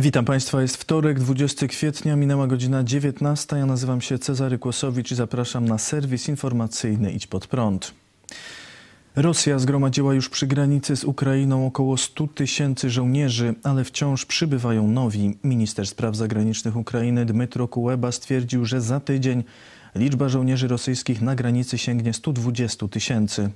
Witam Państwa, jest wtorek, 20 kwietnia, minęła godzina 19. Ja nazywam się Cezary Kłosowicz i zapraszam na serwis informacyjny Idź Pod Prąd. Rosja zgromadziła już przy granicy z Ukrainą około 100 tysięcy żołnierzy, ale wciąż przybywają nowi. Minister spraw zagranicznych Ukrainy Dmytro Kuleba stwierdził, że za tydzień liczba żołnierzy rosyjskich na granicy sięgnie 120 tysięcy.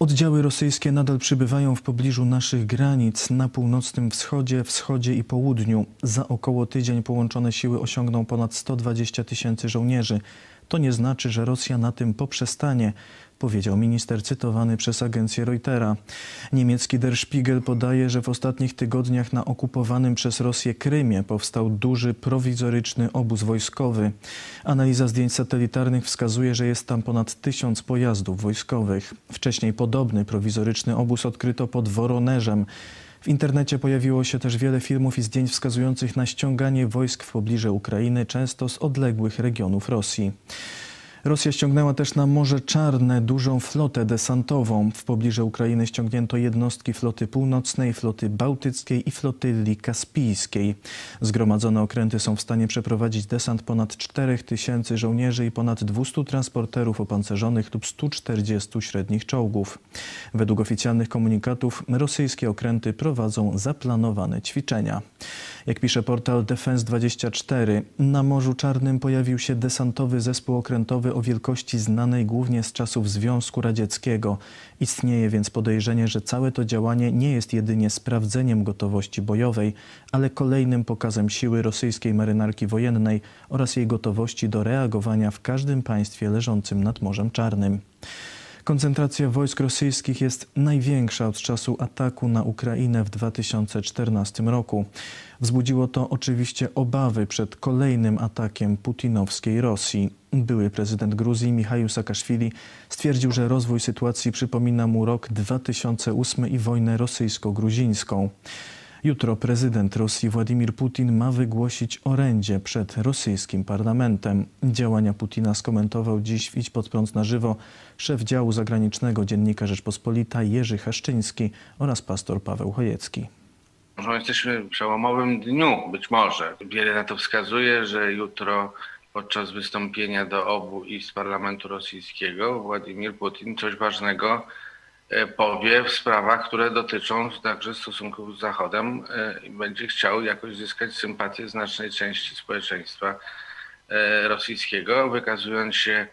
Oddziały rosyjskie nadal przybywają w pobliżu naszych granic na północnym wschodzie, wschodzie i południu. Za około tydzień połączone siły osiągną ponad 120 tysięcy żołnierzy. To nie znaczy, że Rosja na tym poprzestanie powiedział minister cytowany przez agencję Reutera. Niemiecki Der Spiegel podaje, że w ostatnich tygodniach na okupowanym przez Rosję Krymie powstał duży prowizoryczny obóz wojskowy. Analiza zdjęć satelitarnych wskazuje, że jest tam ponad tysiąc pojazdów wojskowych. Wcześniej podobny prowizoryczny obóz odkryto pod Woroneżem. W internecie pojawiło się też wiele filmów i zdjęć wskazujących na ściąganie wojsk w pobliże Ukrainy, często z odległych regionów Rosji. Rosja ściągnęła też na Morze Czarne dużą flotę desantową. W pobliżu Ukrainy ściągnięto jednostki floty północnej, floty bałtyckiej i flotyli kaspijskiej. Zgromadzone okręty są w stanie przeprowadzić desant ponad 4 tysięcy żołnierzy i ponad 200 transporterów opancerzonych lub 140 średnich czołgów. Według oficjalnych komunikatów rosyjskie okręty prowadzą zaplanowane ćwiczenia. Jak pisze portal Defense24, na Morzu Czarnym pojawił się desantowy zespół okrętowy o wielkości znanej głównie z czasów Związku Radzieckiego. Istnieje więc podejrzenie, że całe to działanie nie jest jedynie sprawdzeniem gotowości bojowej, ale kolejnym pokazem siły rosyjskiej marynarki wojennej oraz jej gotowości do reagowania w każdym państwie leżącym nad Morzem Czarnym. Koncentracja wojsk rosyjskich jest największa od czasu ataku na Ukrainę w 2014 roku. Wzbudziło to oczywiście obawy przed kolejnym atakiem putinowskiej Rosji. Były prezydent Gruzji Michał Saakaszwili stwierdził, że rozwój sytuacji przypomina mu rok 2008 i wojnę rosyjsko-gruzińską. Jutro prezydent Rosji Władimir Putin ma wygłosić orędzie przed rosyjskim parlamentem. Działania Putina skomentował dziś w Idź pod prąd na żywo szef działu zagranicznego Dziennika Rzeczpospolita Jerzy Haszczyński oraz pastor Paweł Chojecki. Może jesteśmy w przełomowym dniu, być może. Wiele na to wskazuje, że jutro podczas wystąpienia do obu izb parlamentu rosyjskiego Władimir Putin coś ważnego powie w sprawach, które dotyczą także stosunków z Zachodem e, i będzie chciał jakoś zyskać sympatię znacznej części społeczeństwa e, rosyjskiego, wykazując się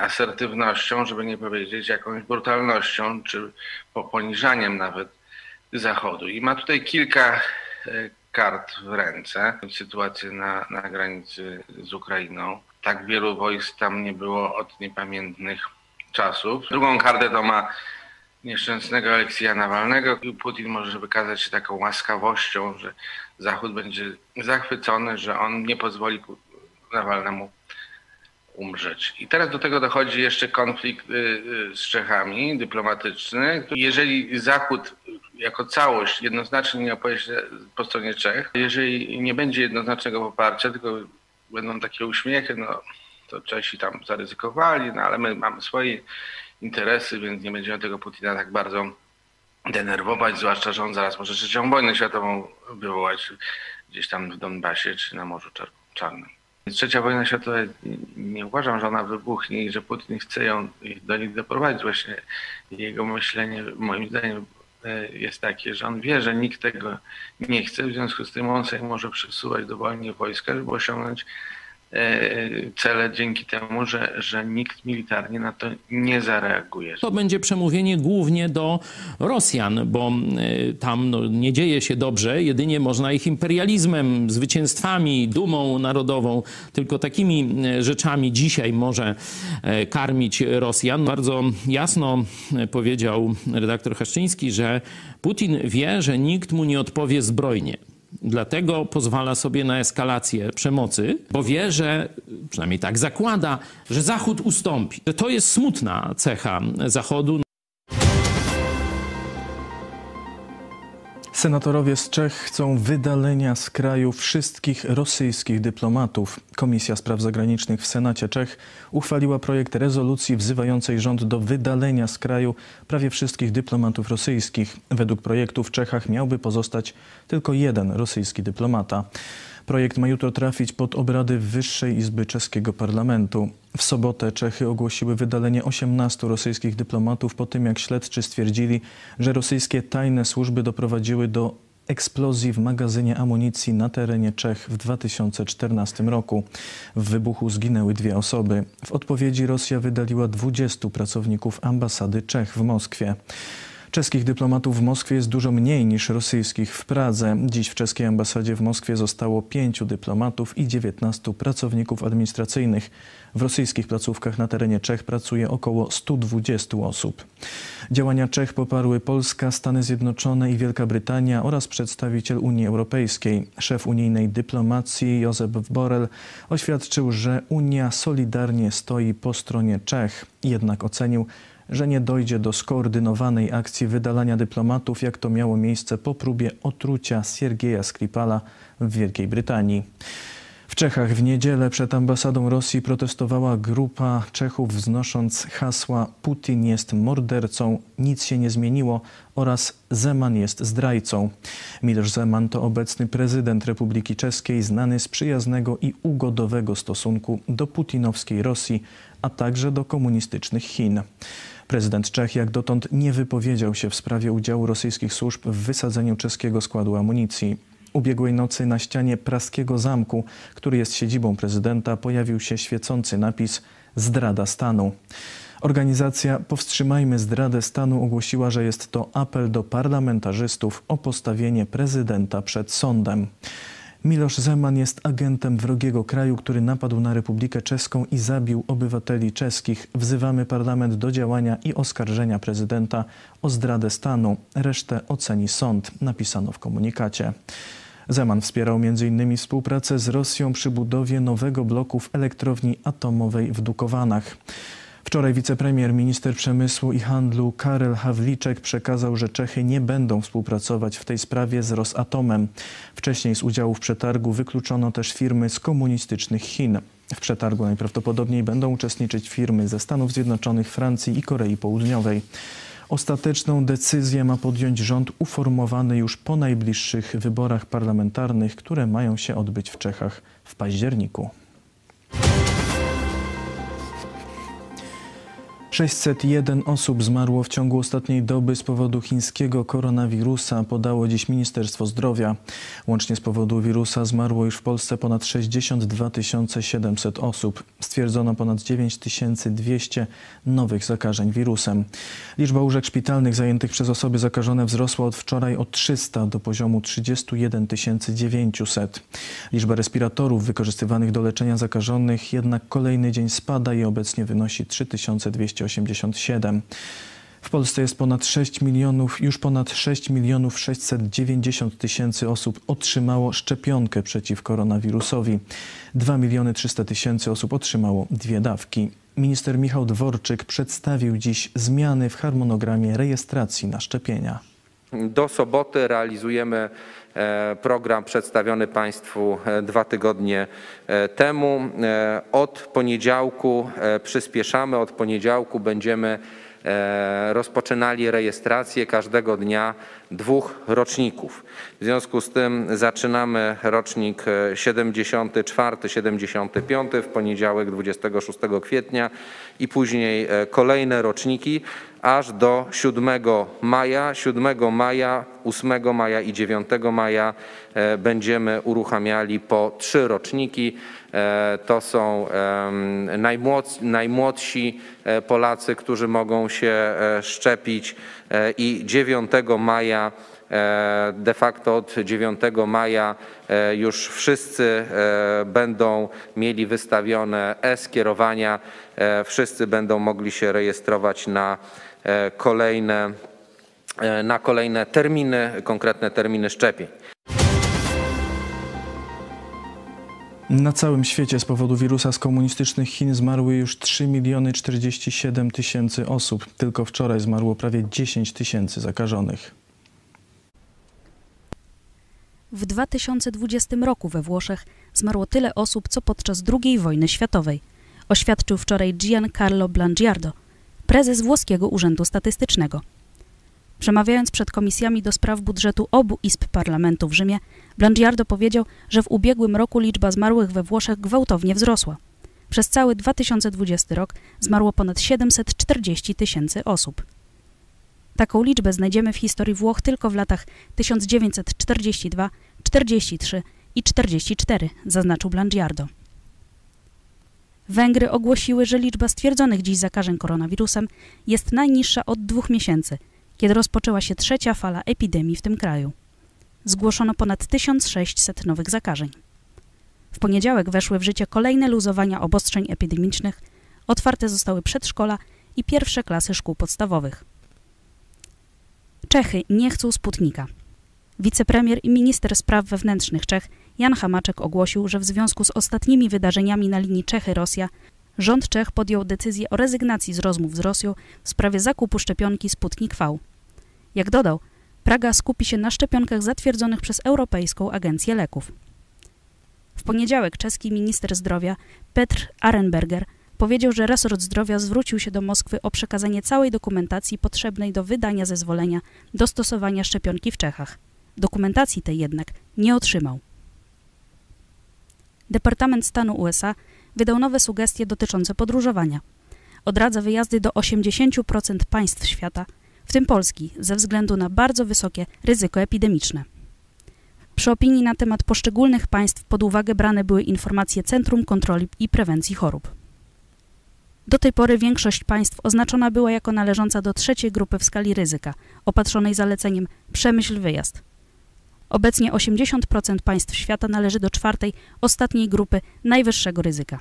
asertywnością, żeby nie powiedzieć jakąś brutalnością czy poniżaniem nawet Zachodu. I ma tutaj kilka kart w ręce. Sytuację na, na granicy z Ukrainą. Tak wielu wojsk tam nie było od niepamiętnych czasów. Drugą kartę to ma nieszczęsnego Aleksja Nawalnego. Putin może wykazać się taką łaskawością, że Zachód będzie zachwycony, że on nie pozwoli Nawalnemu umrzeć. I teraz do tego dochodzi jeszcze konflikt y, y, z Czechami dyplomatyczny. Jeżeli Zachód jako całość jednoznacznie nie opowie się po stronie Czech, jeżeli nie będzie jednoznacznego poparcia, tylko będą takie uśmiechy, no to Czesi tam zaryzykowali, no ale my mamy swoje interesy, więc nie będziemy tego Putina tak bardzo denerwować, zwłaszcza, że on zaraz może trzecią wojnę światową wywołać gdzieś tam w Donbasie czy na Morzu Czarnym. Trzecia wojna światowa, nie uważam, że ona wybuchnie i że Putin chce ją do nich doprowadzić. Właśnie jego myślenie, moim zdaniem, jest takie, że on wie, że nikt tego nie chce, w związku z tym on sobie może przesuwać dowolnie wojska, żeby osiągnąć E, cele dzięki temu, że, że nikt militarnie na to nie zareaguje. To będzie przemówienie głównie do Rosjan, bo e, tam no, nie dzieje się dobrze, jedynie można ich imperializmem, zwycięstwami, dumą narodową, tylko takimi e, rzeczami dzisiaj może karmić Rosjan. Bardzo jasno powiedział redaktor Haszczyński, że Putin wie, że nikt mu nie odpowie zbrojnie. Dlatego pozwala sobie na eskalację przemocy, bo wie, że przynajmniej tak zakłada, że Zachód ustąpi. To jest smutna cecha Zachodu. Senatorowie z Czech chcą wydalenia z kraju wszystkich rosyjskich dyplomatów. Komisja Spraw Zagranicznych w Senacie Czech uchwaliła projekt rezolucji wzywającej rząd do wydalenia z kraju prawie wszystkich dyplomatów rosyjskich. Według projektu w Czechach miałby pozostać tylko jeden rosyjski dyplomata. Projekt ma jutro trafić pod obrady Wyższej Izby Czeskiego Parlamentu. W sobotę Czechy ogłosiły wydalenie 18 rosyjskich dyplomatów po tym, jak śledczy stwierdzili, że rosyjskie tajne służby doprowadziły do eksplozji w magazynie amunicji na terenie Czech w 2014 roku. W wybuchu zginęły dwie osoby. W odpowiedzi Rosja wydaliła 20 pracowników ambasady Czech w Moskwie. Czeskich dyplomatów w Moskwie jest dużo mniej niż rosyjskich w Pradze. Dziś w czeskiej ambasadzie w Moskwie zostało pięciu dyplomatów i 19 pracowników administracyjnych. W rosyjskich placówkach na terenie Czech pracuje około 120 osób. Działania Czech poparły Polska, Stany Zjednoczone i Wielka Brytania oraz przedstawiciel Unii Europejskiej. Szef unijnej dyplomacji Josep Borrell oświadczył, że Unia solidarnie stoi po stronie Czech. Jednak ocenił, że nie dojdzie do skoordynowanej akcji wydalania dyplomatów, jak to miało miejsce po próbie otrucia Siergieja Skripala w Wielkiej Brytanii. W Czechach w niedzielę przed ambasadą Rosji protestowała grupa Czechów wznosząc hasła Putin jest mordercą, nic się nie zmieniło oraz Zeman jest zdrajcą. Miloš Zeman to obecny prezydent Republiki Czeskiej znany z przyjaznego i ugodowego stosunku do putinowskiej Rosji, a także do komunistycznych Chin. Prezydent Czech jak dotąd nie wypowiedział się w sprawie udziału rosyjskich służb w wysadzeniu czeskiego składu amunicji. Ubiegłej nocy na ścianie praskiego zamku, który jest siedzibą prezydenta, pojawił się świecący napis Zdrada stanu. Organizacja Powstrzymajmy Zdradę Stanu ogłosiła, że jest to apel do parlamentarzystów o postawienie prezydenta przed sądem. Miloš Zeman jest agentem wrogiego kraju, który napadł na Republikę Czeską i zabił obywateli czeskich. Wzywamy parlament do działania i oskarżenia prezydenta o zdradę stanu. Resztę oceni sąd, napisano w komunikacie. Zeman wspierał m.in. współpracę z Rosją przy budowie nowego bloku w elektrowni atomowej w Dukowanach. Wczoraj wicepremier, minister przemysłu i handlu Karel Hawliczek przekazał, że Czechy nie będą współpracować w tej sprawie z Rosatomem. Wcześniej z udziału w przetargu wykluczono też firmy z komunistycznych Chin. W przetargu najprawdopodobniej będą uczestniczyć firmy ze Stanów Zjednoczonych, Francji i Korei Południowej. Ostateczną decyzję ma podjąć rząd uformowany już po najbliższych wyborach parlamentarnych, które mają się odbyć w Czechach w październiku. 601 osób zmarło w ciągu ostatniej doby z powodu chińskiego koronawirusa, podało dziś Ministerstwo Zdrowia. Łącznie z powodu wirusa zmarło już w Polsce ponad 62 700 osób. Stwierdzono ponad 9200 nowych zakażeń wirusem. Liczba łóżek szpitalnych zajętych przez osoby zakażone wzrosła od wczoraj o 300 do poziomu 31 900. Liczba respiratorów wykorzystywanych do leczenia zakażonych jednak kolejny dzień spada i obecnie wynosi 3200. 287. W Polsce jest ponad 6 milionów, już ponad 6 milionów 690 tysięcy osób otrzymało szczepionkę przeciw koronawirusowi. 2 miliony 300 tysięcy osób otrzymało dwie dawki. Minister Michał Dworczyk przedstawił dziś zmiany w harmonogramie rejestracji na szczepienia. Do soboty realizujemy e, program przedstawiony Państwu e, dwa tygodnie e, temu. Od poniedziałku przyspieszamy, od poniedziałku będziemy rozpoczynali rejestrację każdego dnia dwóch roczników. W związku z tym zaczynamy rocznik 74, 75 w poniedziałek 26 kwietnia i później kolejne roczniki aż do 7 maja. 7 maja, 8 maja i 9 maja e, będziemy uruchamiali po trzy roczniki. E, to są najmłodsi e, Polacy, którzy mogą się szczepić i 9 maja de facto od 9 maja już wszyscy będą mieli wystawione e-skierowania, wszyscy będą mogli się rejestrować na E, kolejne, e, na kolejne terminy, konkretne terminy szczepień. Na całym świecie z powodu wirusa z komunistycznych Chin zmarły już 3 miliony 47 tysięcy osób. Tylko wczoraj zmarło prawie 10 tysięcy zakażonych. W 2020 roku we Włoszech zmarło tyle osób, co podczas II wojny światowej, oświadczył wczoraj Giancarlo Blangiardo, prezes włoskiego Urzędu Statystycznego. Przemawiając przed komisjami do spraw budżetu obu izb parlamentu w Rzymie, Blangiardo powiedział, że w ubiegłym roku liczba zmarłych we Włoszech gwałtownie wzrosła. Przez cały 2020 rok zmarło ponad 740 tysięcy osób. Taką liczbę znajdziemy w historii Włoch tylko w latach 1942, 43 i 44, zaznaczył Blangiardo. Węgry ogłosiły, że liczba stwierdzonych dziś zakażeń koronawirusem jest najniższa od dwóch miesięcy, kiedy rozpoczęła się trzecia fala epidemii w tym kraju. Zgłoszono ponad 1600 nowych zakażeń. W poniedziałek weszły w życie kolejne luzowania obostrzeń epidemicznych, otwarte zostały przedszkola i pierwsze klasy szkół podstawowych. Czechy nie chcą Sputnika. Wicepremier i minister spraw wewnętrznych Czech Jan Hamaczek ogłosił, że w związku z ostatnimi wydarzeniami na linii Czechy-Rosja rząd Czech podjął decyzję o rezygnacji z rozmów z Rosją w sprawie zakupu szczepionki Sputnik V. Jak dodał, Praga skupi się na szczepionkach zatwierdzonych przez Europejską Agencję Leków. W poniedziałek czeski minister zdrowia Petr Arenberger powiedział, że resort zdrowia zwrócił się do Moskwy o przekazanie całej dokumentacji potrzebnej do wydania zezwolenia do stosowania szczepionki w Czechach. Dokumentacji tej jednak nie otrzymał. Departament Stanu USA wydał nowe sugestie dotyczące podróżowania. Odradza wyjazdy do 80% państw świata, w tym Polski, ze względu na bardzo wysokie ryzyko epidemiczne. Przy opinii na temat poszczególnych państw pod uwagę brane były informacje Centrum Kontroli i Prewencji Chorób. Do tej pory większość państw oznaczona była jako należąca do trzeciej grupy w skali ryzyka, opatrzonej zaleceniem przemyśl wyjazd. Obecnie 80% państw świata należy do czwartej, ostatniej grupy najwyższego ryzyka.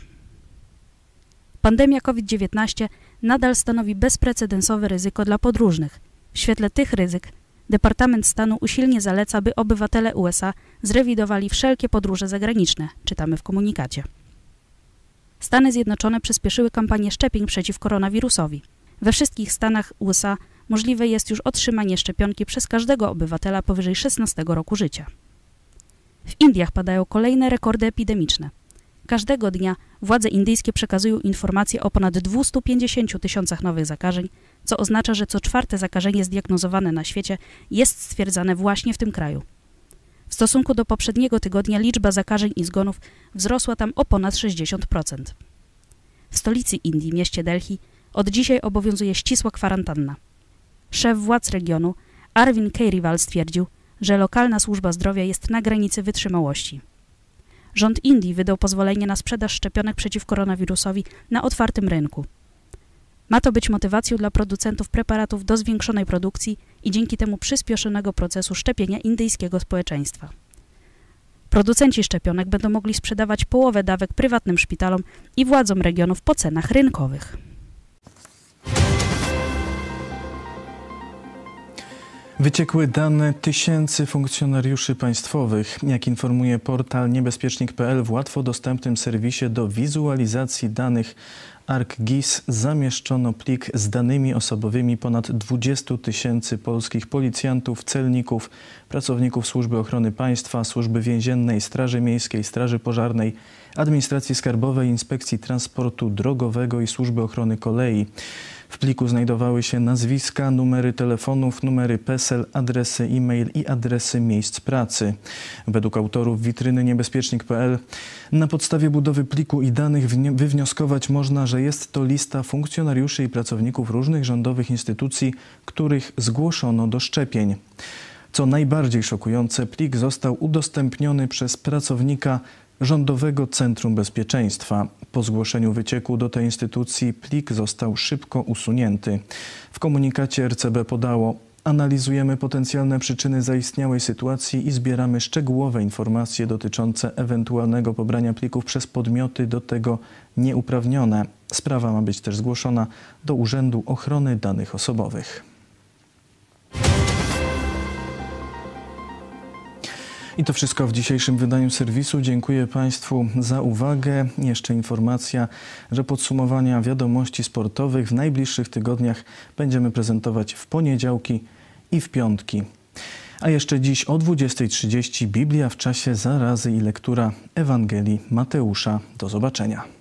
Pandemia COVID-19 nadal stanowi bezprecedensowe ryzyko dla podróżnych. W świetle tych ryzyk Departament Stanu usilnie zaleca, by obywatele USA zrewidowali wszelkie podróże zagraniczne, czytamy w komunikacie. Stany Zjednoczone przyspieszyły kampanię szczepień przeciw koronawirusowi. We wszystkich stanach USA możliwe jest już otrzymanie szczepionki przez każdego obywatela powyżej 16 roku życia. W Indiach padają kolejne rekordy epidemiczne. Każdego dnia władze indyjskie przekazują informacje o ponad 250 tysiącach nowych zakażeń, co oznacza, że co czwarte zakażenie zdiagnozowane na świecie jest stwierdzane właśnie w tym kraju. W stosunku do poprzedniego tygodnia liczba zakażeń i zgonów wzrosła tam o ponad 60%. W stolicy Indii, mieście Delhi, od dzisiaj obowiązuje ścisła kwarantanna. Szef władz regionu, Arvind Kejriwal stwierdził, że lokalna służba zdrowia jest na granicy wytrzymałości. Rząd Indii wydał pozwolenie na sprzedaż szczepionek przeciw koronawirusowi na otwartym rynku. Ma to być motywacją dla producentów preparatów do zwiększonej produkcji i dzięki temu przyspieszonego procesu szczepienia indyjskiego społeczeństwa. Producenci szczepionek będą mogli sprzedawać połowę dawek prywatnym szpitalom i władzom regionów po cenach rynkowych. Wyciekły dane tysięcy funkcjonariuszy państwowych. Jak informuje portal niebezpiecznik.pl w łatwo dostępnym serwisie do wizualizacji danych ArcGIS zamieszczono plik z danymi osobowymi ponad 20 tysięcy polskich policjantów, celników, pracowników Służby Ochrony Państwa, Służby Więziennej, Straży Miejskiej, Straży Pożarnej, Administracji Skarbowej, Inspekcji Transportu Drogowego i Służby Ochrony Kolei. W pliku znajdowały się nazwiska, numery telefonów, numery PESEL, adresy e-mail i adresy miejsc pracy. Według autorów witryny niebezpiecznik.pl na podstawie budowy pliku i danych wywnioskować można, że jest to lista funkcjonariuszy i pracowników różnych rządowych instytucji, których zgłoszono do szczepień. Co najbardziej szokujące, plik został udostępniony przez pracownika Rządowego Centrum Bezpieczeństwa. Po zgłoszeniu wycieku do tej instytucji plik został szybko usunięty. W komunikacie RCB podało Analizujemy potencjalne przyczyny zaistniałej sytuacji i zbieramy szczegółowe informacje dotyczące ewentualnego pobrania plików przez podmioty do tego nieuprawnione. Sprawa ma być też zgłoszona do Urzędu Ochrony Danych Osobowych. I to wszystko w dzisiejszym wydaniu serwisu. Dziękuję Państwu za uwagę. Jeszcze informacja, że podsumowania wiadomości sportowych w najbliższych tygodniach będziemy prezentować w poniedziałki i w piątki. A jeszcze dziś o 20.30 Biblia w czasie zarazy i lektura Ewangelii Mateusza. Do zobaczenia.